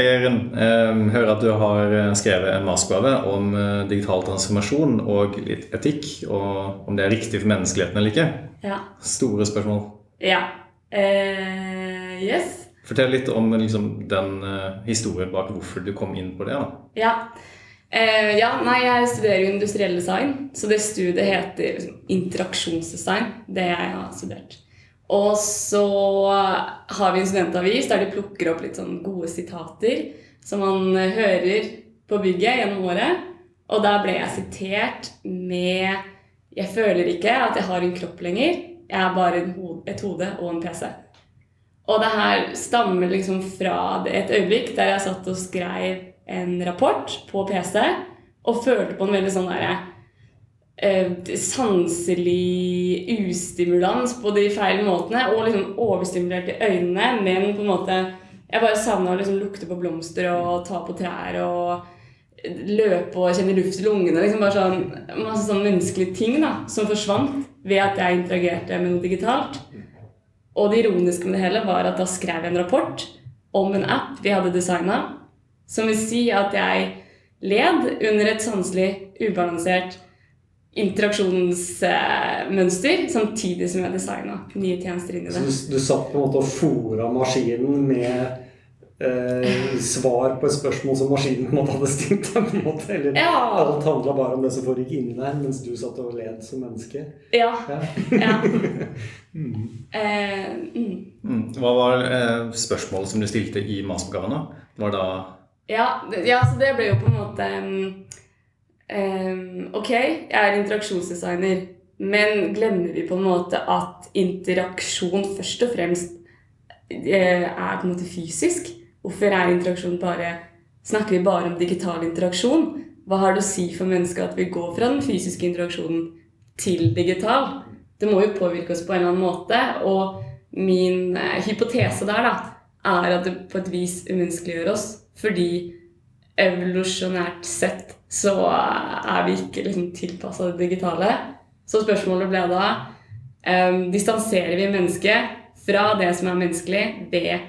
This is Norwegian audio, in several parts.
Jørgen. Jeg hører at du har eh, skrevet en masteroppgave om eh, digital transformasjon og litt etikk, og om det er riktig for menneskeligheten eller ikke. Ja. Store spørsmål. Ja. Uh, yes. Fortell litt om liksom, den historien bak hvorfor du kom inn på det. da. Ja. Uh, ja, nei, jeg studerer jo industriell design, så det studiet heter liksom, interaksjonsdesign. Det jeg har studert. Og så har vi en studentavis der de plukker opp litt sånn gode sitater som man hører på bygget gjennom året. Og der ble jeg sitert med Jeg føler ikke at jeg har en kropp lenger. Jeg er bare et hode og en PC. Og det her stammer liksom fra et øyeblikk der jeg satt og skrev en rapport på PC og følte på en veldig sånn derre eh, sanselig ustimulans på de feil måtene. Og liksom overstimulert i øynene, men på en måte Jeg bare savna å liksom lukte på blomster og ta på trær og løpe og kjenne luft i lungene. Liksom bare sånn, Masse sånn menneskelige ting da, som forsvant ved at jeg interagerte med noe digitalt. Og det ironiske med det hele var at da skrev jeg en rapport om en app vi hadde designa, som vil si at jeg led under et sanselig ubalansert interaksjonsmønster, samtidig som jeg designa nye tjenester inn i det. Så du, du satt på en måte og fora maskinen med eh, svar på et spørsmål som maskinen på en måte hadde stilt deg? på en måte, Eller Ja. alt handla bare om det som foregikk inni der, mens du satt og led som menneske? Ja. Ja. ja. Mm. Eh, mm. Mm. Hva var eh, spørsmålet som du stilte i masteroppgaven? da? Var da Ja, ja, så det ble jo på en måte um, um, Ok, jeg er interaksjonsdesigner, men glemmer vi på en måte at interaksjon først og fremst eh, er på en måte fysisk? Hvorfor er interaksjon bare Snakker vi bare om digital interaksjon? Hva har det å si for mennesker at vi går fra den fysiske interaksjonen til digital? Det må jo påvirke oss på en eller annen måte. Og min eh, hypotese der da, er at det på et vis umenneskeliggjør oss. Fordi evolusjonært sett så er vi ikke liksom tilpassa det digitale. Så spørsmålet ble da um, distanserer vi mennesket fra det som er menneskelig, ved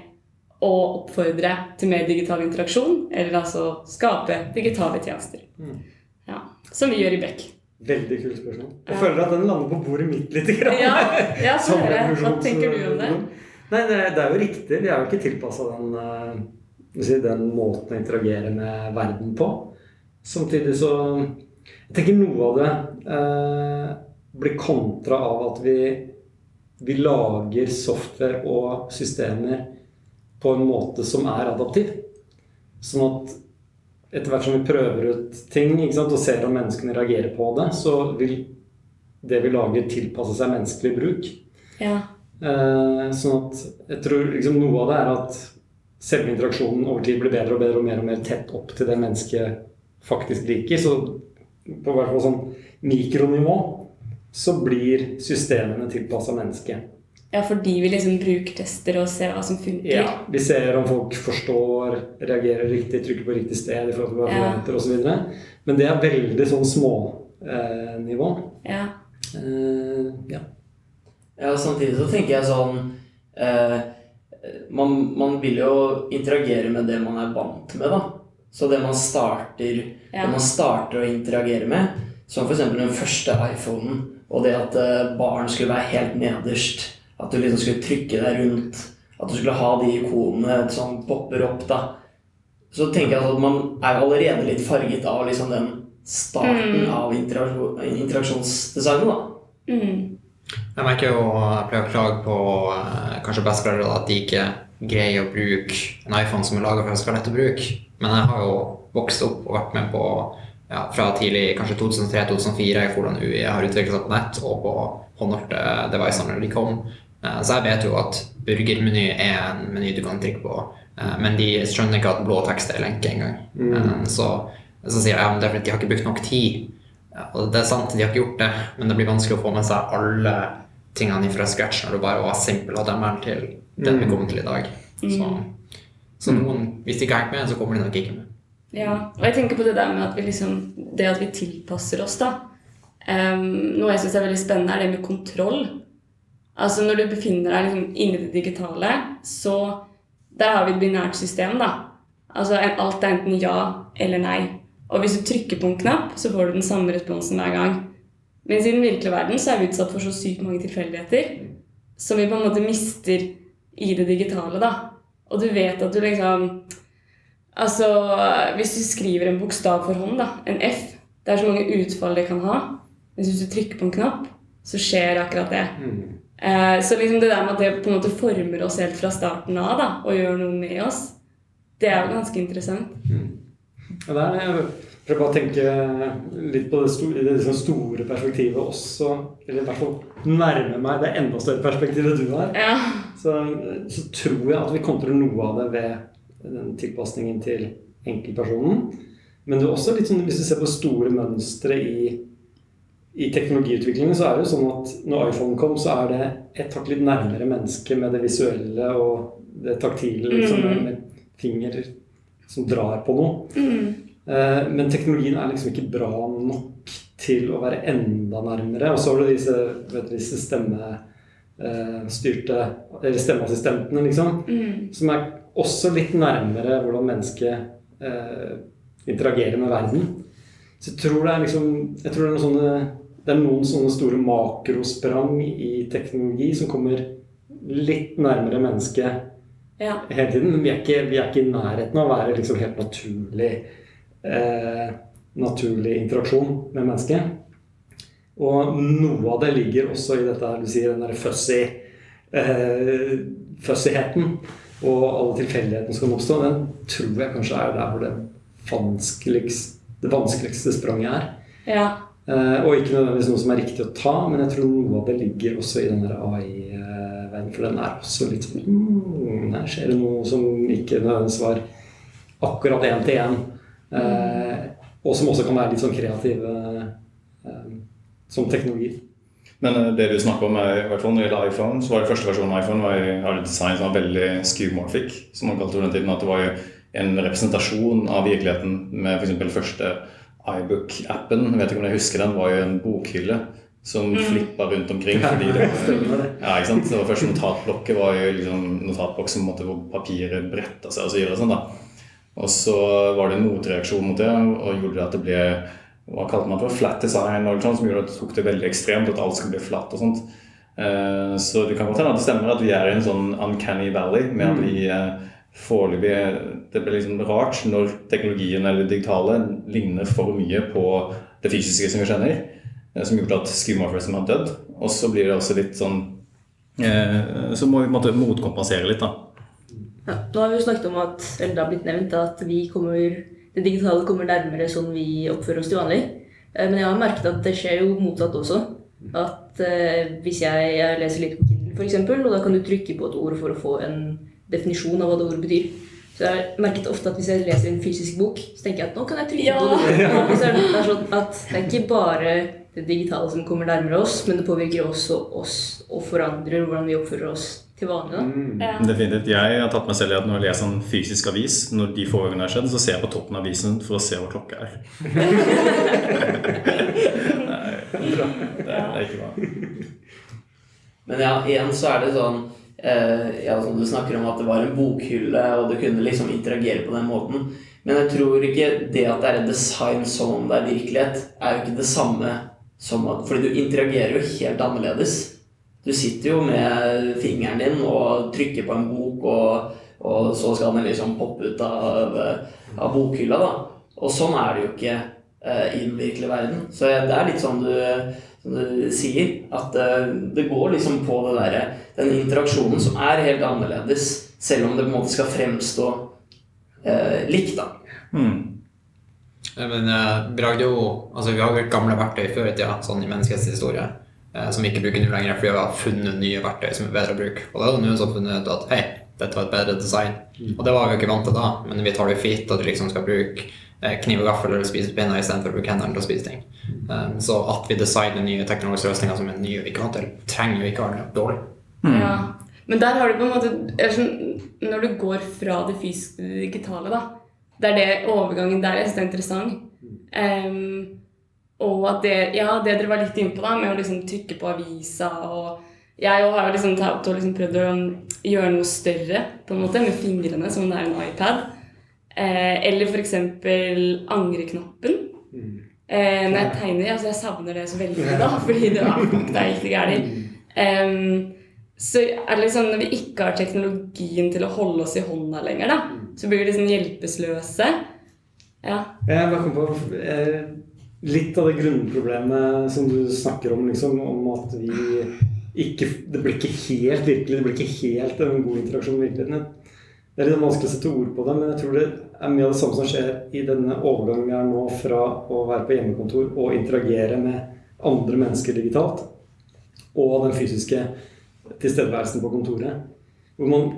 å oppfordre til mer digital interaksjon, eller altså skape digitale tjenester. Mm. Ja, Som vi gjør i Bekk. Veldig kult spørsmål. Jeg Ja. føler at den lander på bordet mitt litt. Grann. Ja, ja. Hva tenker du om det? Nei, det, det er jo riktig. Vi er jo ikke tilpassa den, eh, den måten å interagere med verden på. Samtidig så Jeg tenker noe av det eh, blir kontra av at vi, vi lager software og systemer på en måte som er adaptiv. Sånn at etter hvert som vi prøver ut ting sant, og ser om menneskene reagerer på det, så vil det vi lager, tilpasse seg menneskelig bruk. Ja. Eh, sånn at jeg tror liksom noe av det er at selve interaksjonen over tid blir bedre og bedre og mer og mer tett opp til det mennesket faktisk liker. Så på hvert fall sånn mikronivå så blir systemene tilpassa mennesket. ja, fordi vi liksom brukertester og ser hva som funker. Ja, vi ser om folk forstår, reagerer riktig, trykker på riktig sted i forhold til hva vi Ja. forventer osv. Men det er veldig sånn smånivå. Eh, nivå. Ja. eh, ja. Ja, samtidig så tenker jeg sånn eh, man, man vil jo interagere med det man er vant med, da. Så det man starter, Ja. det man starter å interagere med, som f.eks. den første iPhonen, og det at eh, barn skulle være helt nederst, at du liksom skulle trykke deg rundt, at du skulle ha de ikonene som popper opp, da. Så tenker jeg at man er allerede litt farget av liksom den starten Mm. av interaksjon, interaksjonsdesignet, da. Mm. Jeg merker jo, jeg pleier å klage på eh, kanskje besteforeldre at de ikke greier å bruke en iPhone som er laga for at skal lett å bruke. Men jeg har jo vokst opp og vært med på ja, fra tidlig, kanskje 2003-2004, hvordan UI har utviklet seg på nett og på håndholdte devicer når de kom. Eh, Så jeg vet jo at burgermeny er en meny du kan trykke på, eh, men de skjønner ikke at blå tekst er lenke engang. Mm. Så, så sier jeg at de har ikke brukt nok tid. Ja, og det er sant, de har ikke gjort det, men det blir vanskelig å få med seg alle tingene fra scratch når du bare var simpel HTML til den vi kommer til i dag. Så, så noen, hvis de ikke har med, så kommer de nok ikke med. Ja, og jeg tenker på det der med at vi liksom Det at vi tilpasser oss, da. Um, noe jeg syns er veldig spennende, er det med kontroll. Altså Når du befinner deg liksom inni det digitale, så Der har vi et binært system, da. Altså alt er enten ja eller nei. Og hvis du trykker på en knapp, så får du den samme responsen hver gang. Mens i den virkelige verden så er vi utsatt for så sykt mange tilfeldigheter som vi på en måte mister i det digitale, da. Og du vet at du liksom Altså, hvis du skriver en bokstav for hånd, da, en F Det er så mange utfall det kan ha. Men hvis du trykker på en knapp, så skjer akkurat det. Mm. Eh, så liksom det der med at det på en måte former oss helt fra starten av da, og gjør noe med oss, det er jo ganske interessant. Ja, er det. Jeg prøver bare å tenke litt på det store, det liksom store perspektivet også. Eller i hvert fall nærme meg det enda større perspektivet du har. Ja. Så, så tror jeg at vi kontrer noe av det ved den tilpasningen til enkeltpersonen. Men det er også litt sånn, hvis du ser på store mønstre i, i teknologiutviklingen, så er det jo sånn at når iPhone kom, så er det et hakk litt nærmere mennesket med det visuelle og det taktile, liksom, Mm. med finger som drar på noe. Mm. Eh, Men teknologien er liksom ikke bra nok til å være enda nærmere. Og så har du disse, vet du, disse stemmestyrte Eller stemmeassistentene, liksom. Mm. Som er også litt nærmere hvordan mennesket eh, interagerer med verden. Så jeg tror det er liksom Jeg tror det er noen sånne det er noen sånne store makrosprang i teknologi som kommer litt nærmere mennesket Ja. hele tiden. Vi er ikke, vi er ikke i nærheten av å være liksom helt naturlig eh, naturlig interaksjon med mennesket. Og noe av det ligger også i dette her du sier, den der fussy, eh, fussyheten og alle tilfeldighetene som kan oppstå. Den tror jeg kanskje er der hvor det vanskeligste, det vanskeligste spranget er. ja. Eh, og ikke nødvendigvis noe som er riktig å ta, men jeg tror noe av det ligger også i den der AI-verdenen. For den er også litt sånn mm, Her skjer det noe som ikke nødvendigvis var akkurat én til én. Eh, og som også kan være litt sånn kreative eh, som teknologi. Men eh, det du snakker om, er, i hvert fall når det gjelder iPhone, så var det første versjonen av iPhone var, jo- design som var veldig skewmorphic, som man kalte det den tiden. At det var jo en representasjon av virkeligheten med f.eks. første iBook-appen. Jeg vet ikke om jeg husker den, var jo en bokhylle som Mm. flippa rundt omkring. fordi det var ja, ikke sant? Det var Først notatblokket var jo liksom notatblokk som måtte hvor papiret bretta seg og så og Sånn, da. Og så var det en motreaksjon mot det, og gjorde at det ble hva kalte man det for, flat design, og sånt, som gjorde at det tok det veldig ekstremt, at alt skulle bli flatt og sånt. Eh, Så det kan godt hende at det stemmer at vi er i en sånn uncanny valley med at vi eh, foreløpig Det blir liksom rart når teknologien eller det digitale ligner for mye på det fysiske som vi kjenner, som gjorde at skymorphism har dødd. Og så blir det også litt sånn eh, Så må vi på en måte motkompensere litt, da. Ja, nå har vi jo snakket om at, eller det har blitt nevnt at vi kommer, det digitale kommer nærmere sånn vi oppfører oss til vanlig. Eh, Men jeg har merket at det skjer jo motsatt også. At eh, hvis jeg, jeg leser litt på Kindle eksempel, og da kan du trykke på et ord for å få en definisjon av hva det ordet betyr. Så jeg har merket ofte at hvis jeg leser en fysisk bok, så tenker jeg at nå kan jeg trykke Ja. på det. Ja. så er det, det er sånn at det er ikke bare det digitale som kommer nærmere oss, men det påvirker også oss og forandrer hvordan vi oppfører oss til vanlig. Mm. Ja. Definitivt. Jeg har tatt meg selv i at når jeg leser en fysisk avis, når de få gangene har skjedd, så ser jeg på toppen av avisen for å se hva klokka er. Nei, det er ikke bra. Men ja, igjen så er det sånn eh, Ja, som du snakker om at det var en bokhylle, og du kunne liksom interagere på den måten. Men jeg tror ikke det at det er et design som om det er virkelighet, er jo ikke det samme som at Fordi du interagerer jo helt annerledes. Du sitter jo med fingeren din og trykker på en bok, og, og så skal den liksom poppe ut av, av bokhylla, da. Og sånn er det jo ikke eh, i den virkelige verden. Så det er litt sånn du som du sier, at eh, det går liksom på det derre Den interaksjonen som er helt annerledes, selv om det på en måte skal fremstå eh, likt, da. Mm. Ja, Men eh, vi lagde jo Altså, vi har jo gamle verktøy før i tida, sånn i menneskets historie, eh, som vi ikke bruker nå lenger fordi vi har funnet nye verktøy som er bedre å bruke. Og da er det noen som har funnet ut at hei, dette var et bedre design. Og det var vi jo ikke vant til da, men vi tar det jo fint at vi liksom skal bruke eh, kniv og gaffel eller spisepinner istedenfor å bruke hendene til å spise ting. Um, så at vi designer nye teknologiske løsninger som er nye vi ikke vant til, trenger jo ikke være noe dårlig. Ja. Men der har du på en måte sånn, Når du går fra det fysiske til det digitale, da Det er det overgangen der jeg syns er interessant. Um, og at det, ja, det dere var litt inne på, da, med å liksom trykke på avisa og Jeg har liksom tatt og liksom prøvd å gjøre noe større på en måte med fingrene, som om det er en iPad. Eh, eller f.eks. angreknappen. Mm. Eh, når jeg tegner, altså jeg savner det så veldig da, fordi det er det er ikke gærent. Um, så er det liksom, når vi ikke har teknologien til å holde oss i hånda lenger, da, så blir vi liksom hjelpeløse. Ja. Jeg bare kom på eh, litt av det grunnproblemet som du snakker om, liksom, om at vi ikke Det blir ikke helt virkelig, det blir ikke helt en god interaksjon med virkeligheten. Det er litt vanskelig å sette ord på det, men jeg tror det er mye av det samme som skjer i denne overgangen vi er nå fra å være på hjemmekontor og interagere med andre mennesker digitalt, og den fysiske tilstedeværelsen på kontoret. Hvor man,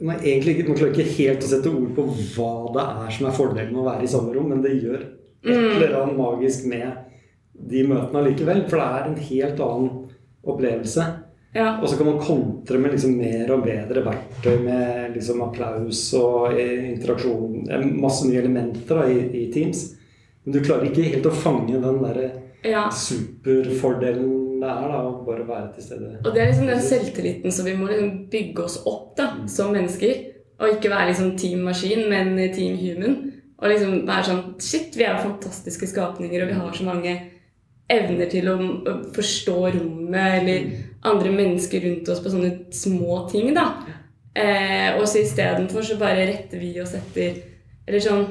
man egentlig ikke, man klarer ikke helt å sette ord på hva det er som er fordelen med å være i samme rom, men det gjør et eller annet magisk med de møtene allikevel. For det er en helt annen opplevelse. ja. Og så kan man kontre med liksom mer og bedre verktøy med liksom applaus og eh, interaksjon. Er Masse nye elementer da, i, i Teams. Men du klarer ikke helt å fange den der ja. superfordelen det er da, bare være til stede. Og det er liksom den selvtilliten som vi må liksom bygge oss opp da, som mennesker. Og ikke være liksom team maskin, men team human. Og liksom være sånn Shit, vi er fantastiske skapninger, og vi har så mange evner til å å forstå rommet eller andre mennesker rundt oss på sånne små ting, da. Eh, og så istedenfor så bare retter vi oss etter Eller sånn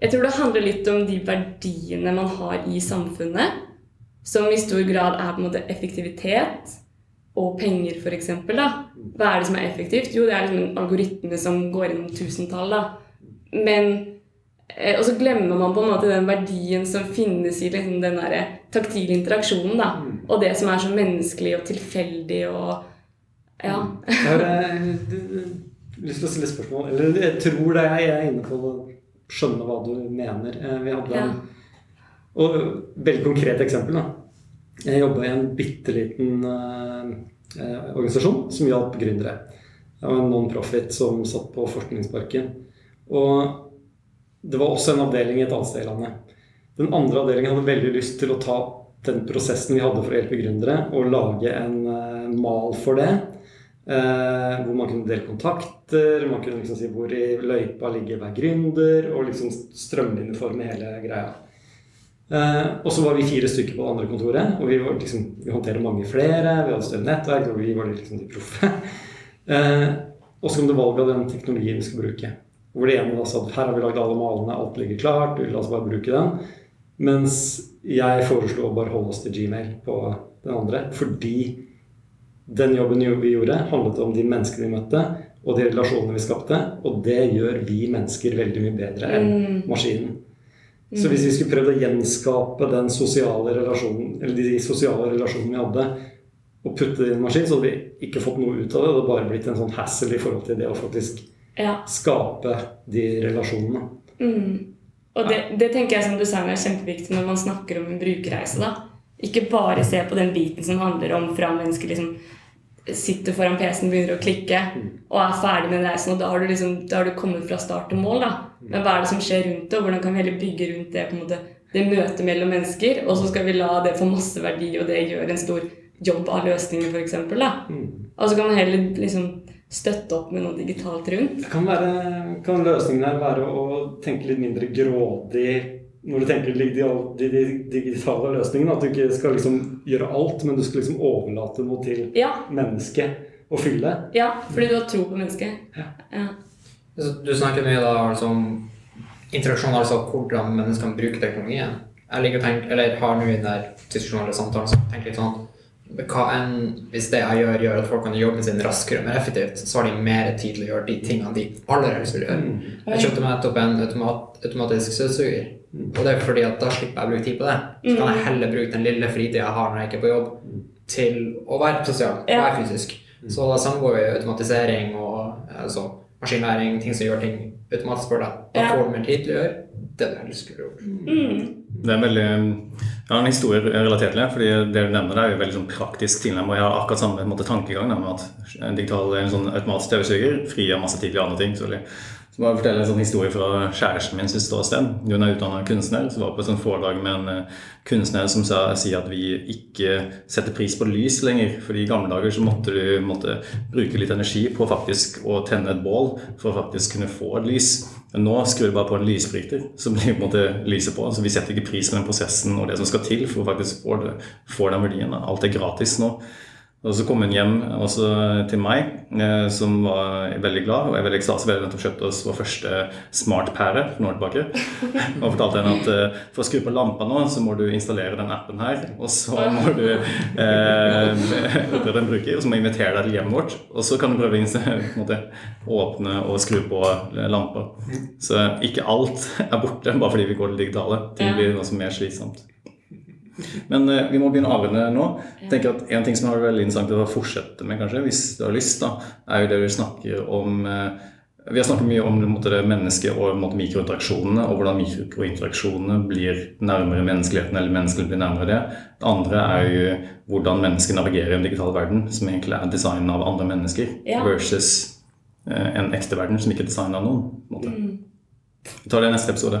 Jeg tror det handler litt om de verdiene man har i samfunnet, som i stor grad er på en måte effektivitet og penger, f.eks. Hva er det som er effektivt? Jo, det er liksom en algoritme som går gjennom tusentall. da. Men eh, Og så glemmer man på en måte den verdien som finnes i liksom den der taktile interaksjonen. da. Og det som er så menneskelig og tilfeldig og Ja. Jeg har lyst til å stille spørsmål. Eller jeg tror det jeg er inne på å skjønne hva du mener. Eh, Vi hadde en Og veldig konkret eksempel. da. Jeg jobba i en bitte liten eh, eh, organisasjon som hjalp gründere. Det var en non-profit som satt på Forskningsparken. Og det var også en avdeling et annet sted i landet. Den andre avdelingen hadde veldig lyst til å ta den prosessen vi hadde for å hjelpe gründere, og lage en eh, mal for det. Eh, hvor man kunne dele kontakter, man kunne liksom si hvor i løypa ligger hver gründer, og liksom strømlinjeforme hele greia. Eh, og så var vi fire stykker på det andre kontoret, og vi, var liksom, vi håndterer mange flere. Vi hadde større nettverk, og vi var liksom de proffe. Uh, og så kom det valget av den teknologien vi skulle bruke. Hvor det ene da sa at her har vi lagd alle malene, alt ligger klart, la oss bare bruke den. Mens jeg foreslo å bare holde oss til Gmail på den andre, fordi den jobben vi gjorde, handlet om de menneskene vi møtte, og de relasjonene vi skapte. Og det gjør vi mennesker veldig mye bedre enn Mm. maskinen. Så hvis vi skulle prøvd å gjenskape den sosiale relasjonen, eller de sosiale relasjonene vi hadde, og putte det i en maskin, så hadde vi ikke fått noe ut av det. Det hadde bare blitt en sånn hassle i forhold til det å faktisk ja. skape de relasjonene. Mm. Og det, det tenker jeg som du sa, er kjempeviktig når man snakker om en brukerreise. da. Ikke bare se på den biten som handler om fra mennesker liksom sitter foran PC-en, begynner å klikke og er ferdig med reisen. Og da har du liksom, da har du kommet fra start til mål. da. Men hva er det som skjer rundt det, og hvordan kan vi heller bygge rundt det på en måte, det møtet mellom mennesker? Og så skal vi la det få masse verdi, og det gjør en stor jobb av løsninger, f.eks. Og så kan man heller liksom støtte opp med noe digitalt rundt. Kan, være, kan løsningen her være å tenke litt mindre grådig når du tenker de, de, de digitale løsningene? At du ikke skal liksom gjøre alt, men du skal liksom overlate noe til Ja, mennesket å fylle? ja fordi du har tro på mennesket. Ja. Ja. Du snakker mye da altså om interaksjon, altså hvordan kan bruke teknologien. Jeg liker å tenke, eller har nå i den der diskusjonen eller samtalen så tenkt litt sånn hva enn, Hvis det jeg gjør, gjør at folk kan gjøre jobben sin raskere og mer effektivt, så har de mer tid til å gjøre de tingene de aller helst vil gjøre. Jeg kjøpte meg nettopp en automat, automatisk støvsuger. Og det er fordi at da slipper jeg å bruke tid på det. Så kan jeg heller bruke den lille fritida jeg har når jeg ikke er på jobb, til å være sosial, være fysisk. Så da samgår jo automatisering og altså, maskinlæring, ting som gjør ting automatisk for deg. Da Ja. får du mer tid til å gjøre det du helst skulle gjøre Mm. Det er en veldig, jeg har en historie relatert til det. fordi Det du nevner, det er jo veldig sånn praktisk tilnærmet. og Jeg har akkurat samme måte, tankegang med at en digital en sånn automatisk støvsuger frigjør masse tid til andre ting. Så, Så må jeg fortelle en sånn historie fra kjæresten min sitt ståsted. Hun er utdanna kunstner. så var på et sånt foredrag med en eh, kunstner som sa, sier at vi ikke setter pris på lys lenger. fordi i gamle dager så måtte du måtte bruke litt energi på faktisk å tenne et bål for å faktisk kunne få et lys. Men nå skrur du bare på en lysbryter, så blir på en måte lyset på. Så vi setter ikke pris på den prosessen og det som skal til for å faktisk få, det, få den verdien. Alt er gratis nå. Og så kom hun hjem også til meg, eh, som var veldig glad. Og jeg er veldig ekstase. Vi hadde nettopp kjøpt oss vår første smartpære for noen år tilbake. Og fortalte henne at eh, for å skru på lampa nå, så må du installere den appen her. Og så må du eh, den bruker, og så må jeg invitere deg til hjemmet vårt. Og så kan du prøve å åpne og skru på lampa. Så ikke alt er borte bare fordi vi går til digitale. Ting blir noe mer slitsomt. Men eh, vi må begynne å avrunde nå. Jeg tenker at En ting som har veldig interessant å fortsette med, kanskje, hvis du har lyst, da, er jo det vi snakker om eh, Vi har snakket mye om måte, det mennesket og måte, mikrointeraksjonene, og hvordan mikrointeraksjonene blir nærmere menneskeligheten, eller mennesket blir nærmere det. Det andre er jo hvordan mennesker navigerer i en digital verden, som egentlig er designet av andre mennesker, Ja. versus eh, en ekte verden som ikke er designet av noen. på en måte. Mm. Vi tar det i neste episode.